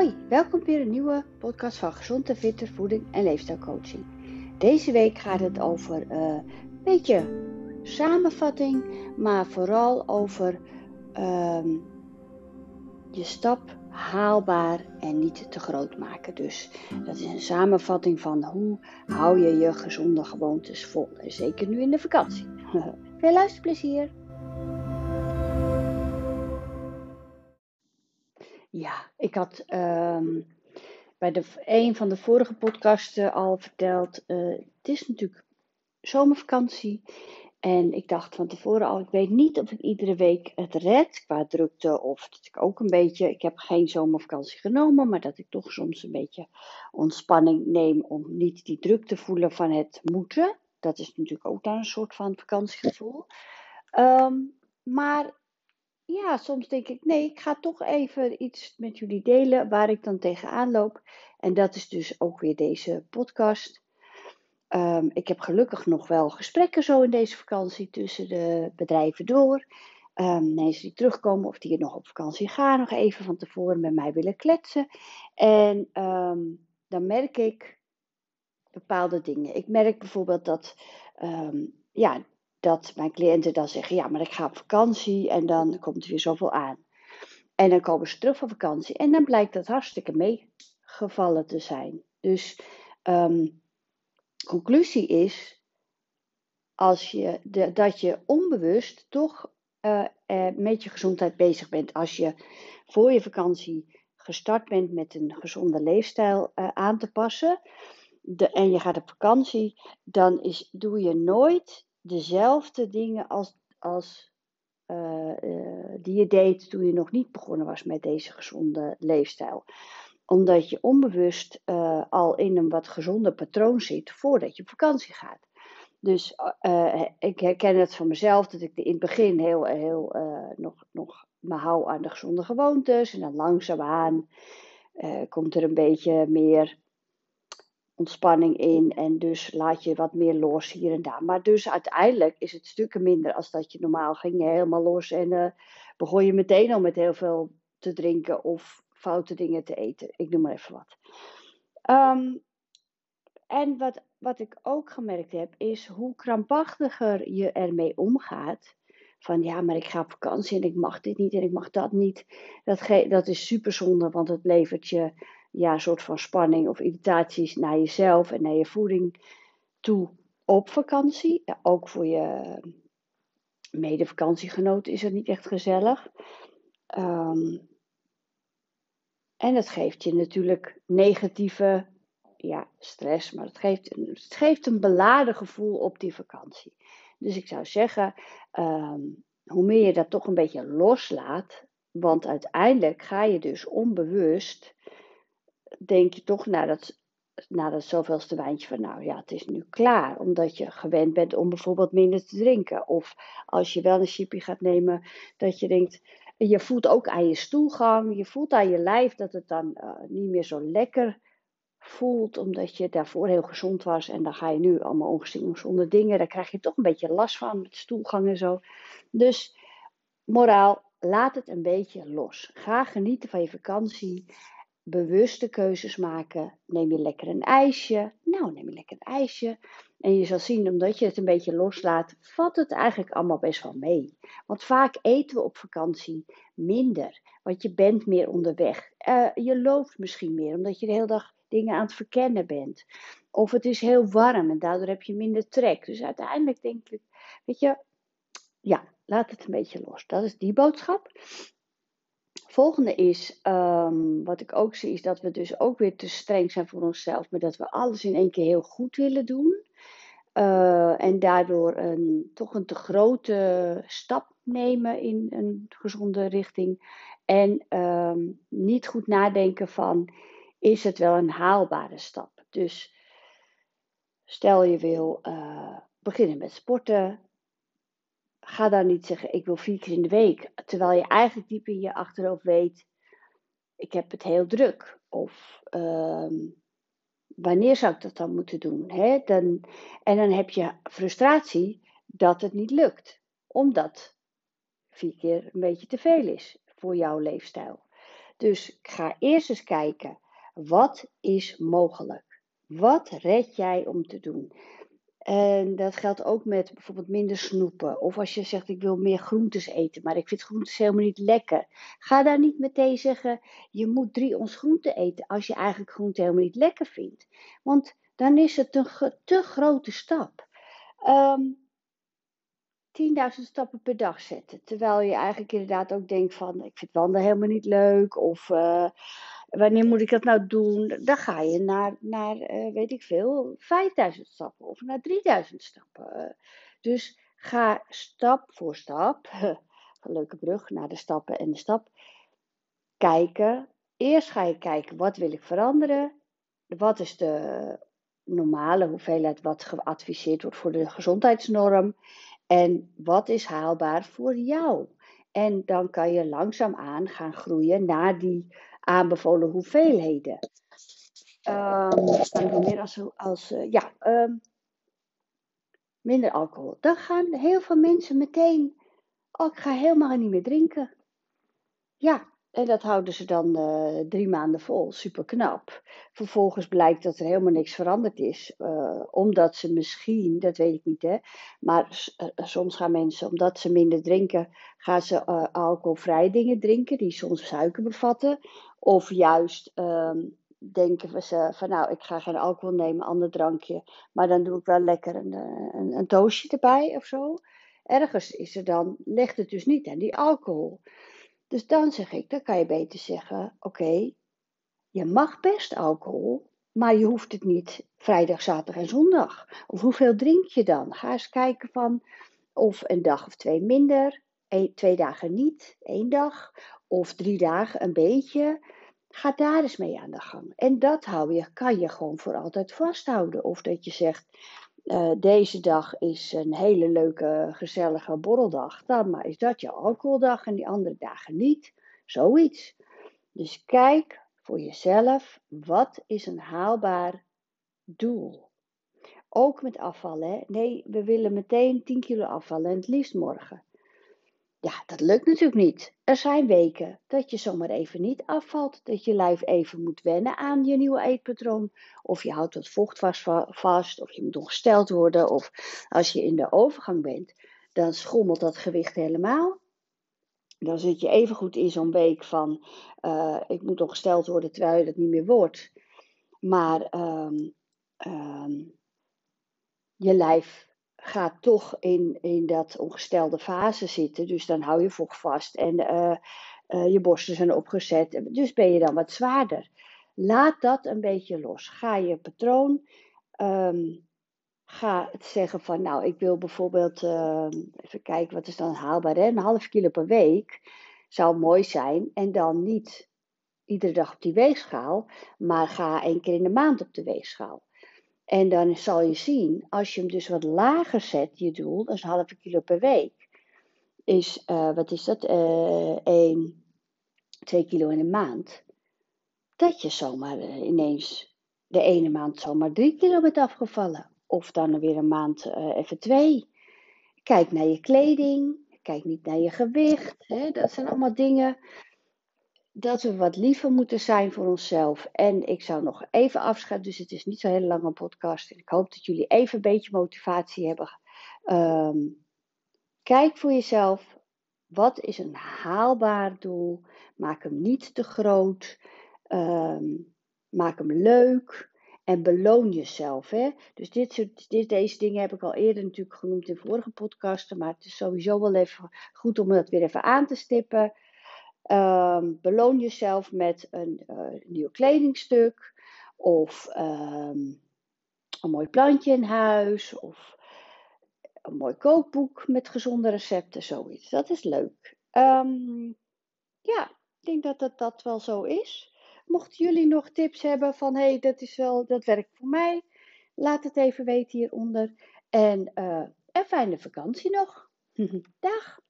Hoi, welkom weer een nieuwe podcast van Gezonde Fitte Voeding en Leefstijlcoaching. Deze week gaat het over uh, een beetje samenvatting, maar vooral over uh, je stap haalbaar en niet te groot maken. Dus dat is een samenvatting van hoe hou je je gezonde gewoontes vol. Zeker nu in de vakantie. Veel luisterplezier! Ik had um, bij de, een van de vorige podcasten al verteld. Uh, het is natuurlijk zomervakantie. En ik dacht van tevoren al, ik weet niet of ik iedere week het red qua drukte. Of dat ik ook een beetje, ik heb geen zomervakantie genomen, maar dat ik toch soms een beetje ontspanning neem om niet die druk te voelen van het moeten. Dat is natuurlijk ook dan een soort van vakantiegevoel. Um, maar ja, soms denk ik, nee, ik ga toch even iets met jullie delen waar ik dan tegenaan loop. En dat is dus ook weer deze podcast. Um, ik heb gelukkig nog wel gesprekken zo in deze vakantie tussen de bedrijven door. Um, mensen die terugkomen of die nog op vakantie gaan, nog even van tevoren met mij willen kletsen. En um, dan merk ik bepaalde dingen. Ik merk bijvoorbeeld dat ja, dat mijn cliënten dan zeggen: Ja, maar ik ga op vakantie en dan komt er weer zoveel aan. En dan komen ze terug van vakantie en dan blijkt dat hartstikke meegevallen te zijn. Dus um, conclusie is: als je de, dat je onbewust toch uh, uh, met je gezondheid bezig bent. Als je voor je vakantie gestart bent met een gezonde leefstijl uh, aan te passen. De, en je gaat op vakantie, dan is, doe je nooit dezelfde dingen als, als uh, uh, die je deed toen je nog niet begonnen was met deze gezonde leefstijl. Omdat je onbewust uh, al in een wat gezonder patroon zit voordat je op vakantie gaat. Dus ik herken het van mezelf dat ik in het begin heel, heel nog, nog me hou aan de gezonde gewoontes. En dan langzaamaan komt er een beetje meer ontspanning in en dus laat je wat meer los hier en daar. Maar dus uiteindelijk is het stukken minder als dat je normaal ging helemaal los en uh, begon je meteen al met heel veel te drinken of foute dingen te eten. Ik noem maar even wat. Um, en wat, wat ik ook gemerkt heb, is hoe krampachtiger je ermee omgaat. Van ja, maar ik ga op vakantie en ik mag dit niet en ik mag dat niet. Dat, dat is super zonde, want het levert je ja, een soort van spanning of irritaties naar jezelf en naar je voeding toe op vakantie. Ook voor je mede-vakantiegenoot is het niet echt gezellig. Um, en dat geeft je natuurlijk negatieve ja, stress, maar het geeft, het geeft een beladen gevoel op die vakantie. Dus ik zou zeggen, um, hoe meer je dat toch een beetje loslaat, want uiteindelijk ga je dus onbewust denk je toch na dat, na dat zoveelste wijntje van nou ja, het is nu klaar. Omdat je gewend bent om bijvoorbeeld minder te drinken. Of als je wel een chipje gaat nemen, dat je denkt, je voelt ook aan je stoelgang, je voelt aan je lijf dat het dan uh, niet meer zo lekker voelt, omdat je daarvoor heel gezond was. En dan ga je nu allemaal ongezonde dingen, daar krijg je toch een beetje last van met stoelgang en zo. Dus moraal, laat het een beetje los. Ga genieten van je vakantie bewuste keuzes maken. Neem je lekker een ijsje. Nou, neem je lekker een ijsje. En je zal zien, omdat je het een beetje loslaat, valt het eigenlijk allemaal best wel mee. Want vaak eten we op vakantie minder. Want je bent meer onderweg. Uh, je loopt misschien meer, omdat je de hele dag dingen aan het verkennen bent. Of het is heel warm en daardoor heb je minder trek. Dus uiteindelijk denk ik, weet je, ja, laat het een beetje los. Dat is die boodschap. Volgende is, um, wat ik ook zie, is dat we dus ook weer te streng zijn voor onszelf, maar dat we alles in één keer heel goed willen doen. Uh, en daardoor een, toch een te grote stap nemen in een gezonde richting. En um, niet goed nadenken van, is het wel een haalbare stap? Dus stel je wil uh, beginnen met sporten, ga dan niet zeggen, ik wil vier keer in de week. Terwijl je eigenlijk diep in je achterhoofd weet, ik heb het heel druk. Of uh, wanneer zou ik dat dan moeten doen? Hè? Dan, en dan heb je frustratie dat het niet lukt. Omdat vier keer een beetje te veel is voor jouw leefstijl. Dus ga eerst eens kijken, wat is mogelijk? Wat red jij om te doen? En dat geldt ook met bijvoorbeeld minder snoepen. Of als je zegt, ik wil meer groentes eten, maar ik vind groentes helemaal niet lekker. Ga daar niet meteen zeggen, je moet drie ons groenten eten, als je eigenlijk groente helemaal niet lekker vindt. Want dan is het een te grote stap. Um, 10.000 stappen per dag zetten. Terwijl je eigenlijk inderdaad ook denkt van, ik vind wandelen helemaal niet leuk. Of uh, wanneer moet ik dat nou doen? Dan ga je naar, naar uh, weet ik veel, 5000 stappen of naar 3000 stappen. dus ga stap voor stap, leuke brug naar de stappen en de stap, kijken. Eerst ga je kijken, wat wil ik veranderen? Wat is de normale hoeveelheid wat geadviseerd wordt voor de gezondheidsnorm? En wat is haalbaar voor jou? En dan kan je langzaamaan gaan groeien naar die aanbevolen hoeveelheden. Dan meer als, als uh, ja, um, minder alcohol. Dan gaan heel veel mensen meteen, oh, ik ga helemaal niet meer drinken. Ja, en dat houden ze dan uh, drie maanden vol, super knap. Vervolgens blijkt dat er helemaal niks veranderd is, uh, omdat ze misschien, dat weet ik niet hè, maar uh, soms gaan mensen, omdat ze minder drinken, gaan ze alcoholvrij dingen drinken, die soms suiker bevatten. Of juist ehm, denken ze van nou, ik ga geen alcohol nemen, ander drankje, maar dan doe ik wel lekker een, een, toastje erbij of zo. Ergens is er dan, ligt het dus niet aan die alcohol. Dus dan zeg ik, dan kan je beter zeggen: oké, je mag best alcohol, maar je hoeft het niet vrijdag, zaterdag en zondag. Of hoeveel drink je dan? Ga eens kijken van of een dag of twee minder, twee dagen niet, één dag, of drie dagen een beetje. Ga daar eens mee aan de gang. En dat hou kan je gewoon voor altijd vasthouden. Of dat je zegt, uh, deze dag is een hele leuke, gezellige borreldag. Dan maar is dat je alcoholdag en die andere dagen niet. Zoiets. Dus kijk voor jezelf, wat is een haalbaar doel? Ook met afvallen. Hè? Nee, we willen meteen 10 kilo afvallen en het liefst morgen. Ja, dat lukt natuurlijk niet. Er zijn weken dat je zomaar even niet afvalt, dat je lijf even moet wennen aan je nieuwe eetpatroon. Of je houdt wat vocht vast, of je moet ongesteld worden, of als je in de overgang bent, dan schommelt dat gewicht helemaal. Dan zit je even goed in zo'n week van, uh, ik moet ongesteld worden terwijl je dat niet meer wordt. Maar um, um, je lijf gaat toch in, in dat ongestelde fase zitten. Dus dan hou je vocht vast en uh, uh, je borsten zijn opgezet. Dus ben je dan wat zwaarder. Laat dat een beetje los. Ga je patroon. Um, ga het zeggen van, nou, ik wil bijvoorbeeld, uh, even kijken, wat is dan haalbaar? Hè? Een half kilo per week zou mooi zijn. En dan niet iedere dag op die weegschaal, maar ga één keer in de maand op de weegschaal. En dan zal je zien, als je hem dus wat lager zet, je doel, dat is een halve kilo per week, is, uh, wat is dat, uh, 1, 2 kilo in een maand, dat je zomaar uh, ineens de ene maand zomaar 3 kilo bent afgevallen. Of dan weer een maand even 2. Kijk naar je kleding, kijk niet naar je gewicht. Hè? Dat zijn allemaal dingen dat we wat liever moeten zijn voor onszelf. En ik zou nog even afscheiden, dus het is niet zo'n hele lange podcast. ik hoop dat jullie even een beetje motivatie hebben. Um, kijk voor jezelf. Wat is een haalbaar doel? Maak hem niet te groot. Um, maak hem leuk. En beloon jezelf. Hè? Dus dit dit, deze dingen heb ik al eerder natuurlijk genoemd in vorige podcasten. Maar het is sowieso wel even goed om dat weer even aan te stippen. Um, beloon jezelf met een uh, nieuw kledingstuk of um, een mooi plantje in huis of een mooi kookboek met gezonde recepten, zoiets. Dat is leuk. Um, ja, ik denk dat dat wel zo is. Mochten jullie nog tips hebben van hé, hey, dat is wel, dat werkt voor mij, laat het even weten hieronder. En uh, fijne vakantie nog. Dag!